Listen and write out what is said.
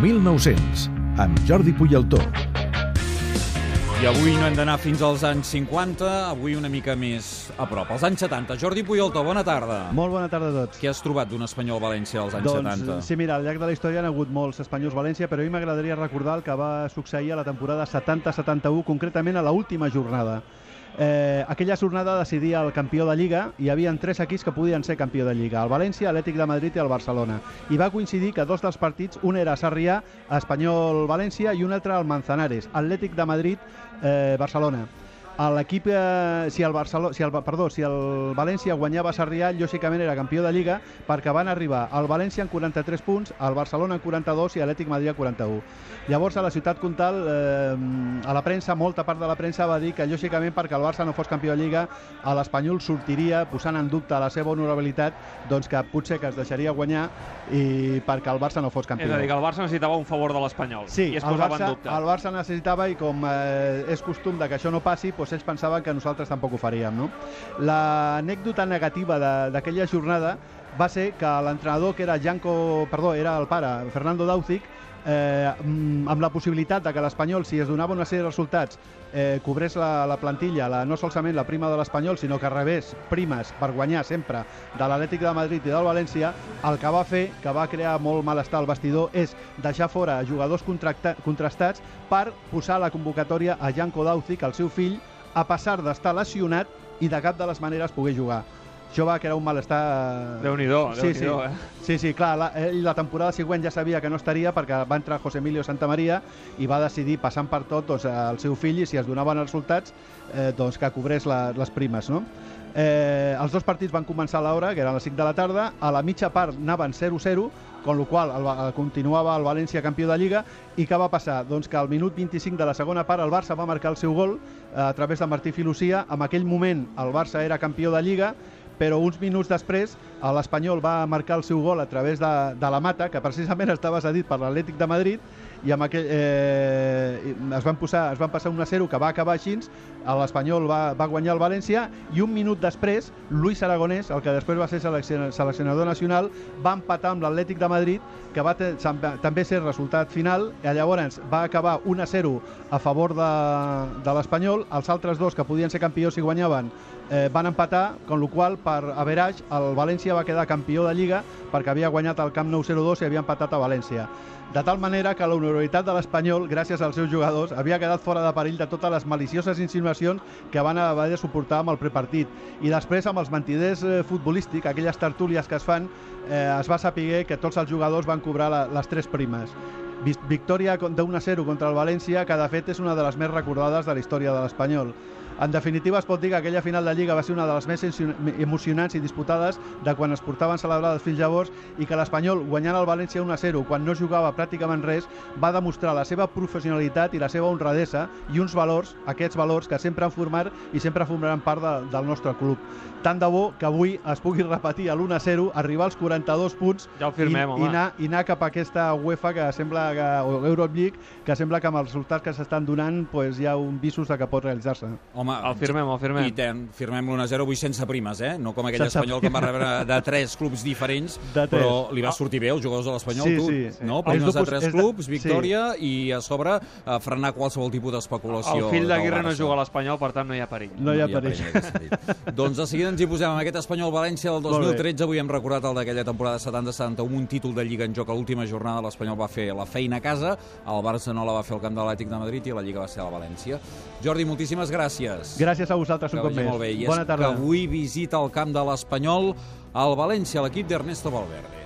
1900, amb Jordi Puyaltó. I avui no hem d'anar fins als anys 50, avui una mica més a prop. Als anys 70. Jordi Puyolto, bona tarda. Molt bona tarda a tots. Què has trobat d'un espanyol València als anys doncs, 70? Sí, mira, al llarg de la història han hagut molts espanyols València, però a mi m'agradaria recordar el que va succeir a la temporada 70-71, concretament a l'última jornada. Eh, aquella jornada decidia el campió de Lliga i hi havia tres equips que podien ser campió de Lliga, el València, l'Atlètic de Madrid i el Barcelona. I va coincidir que dos dels partits, un era Sarrià, Espanyol-València i un altre el Manzanares, Atlètic de Madrid-Barcelona. Eh, l'equip, eh, si, el Barcelona, si, el, perdó, si el València guanyava a Sarrià, lògicament era campió de Lliga, perquè van arribar al València en 43 punts, al Barcelona en 42 i l'Atlètic Madrid en 41. Llavors, a la ciutat comtal, eh, a la premsa, molta part de la premsa va dir que, lògicament, perquè el Barça no fos campió de Lliga, a l'Espanyol sortiria, posant en dubte la seva honorabilitat, doncs que potser que es deixaria guanyar i perquè el Barça no fos campió. És a dir, que el Barça necessitava un favor de l'Espanyol sí, i es el posava Barça, en dubte. el Barça necessitava i com eh, és costum de que això no passi, doncs ells pensaven que nosaltres tampoc ho faríem. No? L'anècdota negativa d'aquella jornada va ser que l'entrenador, que era Janko, perdó, era el pare, Fernando Dauzic, eh, mm, amb la possibilitat de que l'Espanyol, si es donava una sèrie de resultats, eh, cobrés la, la plantilla, la, no solament la prima de l'Espanyol, sinó que rebés primes per guanyar sempre de l'Atlètic de Madrid i del València, el que va fer, que va crear molt malestar al vestidor, és deixar fora jugadors contracta- contrastats per posar la convocatòria a Janko Dauzic, el seu fill, a passar d'estar lesionat i de cap de les maneres poder jugar. Això va crear un malestar... Déu-n'hi-do, sí, sí. Déu-n'hi-do, eh? Sí, sí, clar, la, ell la temporada següent ja sabia que no estaria perquè va entrar José Emilio Santamaría i va decidir, passant per tot, doncs, el seu fill i si es donaven els resultats, eh, doncs que cobrés la, les primes, no? Eh, els dos partits van començar a l'hora, que eren les 5 de la tarda, a la mitja part anaven 0-0, con lo qual el, el, continuava el València campió de Lliga, i què va passar? Doncs que al minut 25 de la segona part el Barça va marcar el seu gol eh, a través de Martí Filucia, en aquell moment el Barça era campió de Lliga, però uns minuts després l'Espanyol va marcar el seu gol a través de, de la Mata, que precisament estava cedit per l'Atlètic de Madrid, i amb aquell, eh, es, van posar, es van passar un a 0 que va acabar així, l'Espanyol va, va guanyar el València, i un minut després, Luis Aragonès, el que després va ser seleccionador nacional, va empatar amb l'Atlètic de Madrid, que va també ser resultat final, i llavors va acabar 1 a 0 a favor de, de l'Espanyol, els altres dos que podien ser campions i guanyaven eh, van empatar, con lo qual per average el València va quedar campió de Lliga perquè havia guanyat el Camp Nou 0-2 i havia empatat a València. De tal manera que l'honorabilitat de l'Espanyol, gràcies als seus jugadors, havia quedat fora de perill de totes les malicioses insinuacions que van haver de suportar amb el prepartit. I després, amb els mentiders eh, futbolístics, aquelles tertúlies que es fan, eh, es va saber que tots els jugadors van cobrar la, les tres primes. Victòria de 1 a 0 contra el València, que de fet és una de les més recordades de la història de l'Espanyol. En definitiva, es pot dir que aquella final de Lliga va ser una de les més emocionants i disputades de quan es portaven celebrades fins llavors i que l'Espanyol, guanyant el València 1-0 quan no jugava pràcticament res, va demostrar la seva professionalitat i la seva honradesa i uns valors, aquests valors que sempre han format i sempre formaran part de, del nostre club. Tant de bo que avui es pugui repetir l'1-0, arribar als 42 punts ja firmem, i, i, anar, i anar cap a aquesta UEFA que sembla que, o Europe League, que sembla que amb els resultats que s'estan donant pues, hi ha un visos de que pot realitzar-se. Home, el firmem, el firmem. I ten, firmem l'1-0 avui sense primes, eh? No com aquell sense espanyol que va rebre de tres clubs diferents, de tres. però li va sortir bé als jugadors de l'Espanyol, sí, tu. Sí, sí. No? Primes de tres clubs, victòria, sí. i a sobre a frenar qualsevol tipus d'especulació. El fill d'Aguirre no juga a l'Espanyol, per tant no hi ha perill. No, no hi ha perill. perill doncs de seguida ens hi posem amb aquest Espanyol-València del 2013. Avui hem recordat el d'aquella temporada 70-71, un títol de Lliga en joc a l'última jornada. L'Espanyol va fer la feina a casa, el Barça no la va fer al camp de l'Atlètic de Madrid i la Lliga va ser a la València. Jordi, moltíssimes gràcies. Gràcies a vosaltres un cop més. Molt bé. I Bona tarda. que avui visita el camp de l'Espanyol al València, l'equip d'Ernesto Valverde.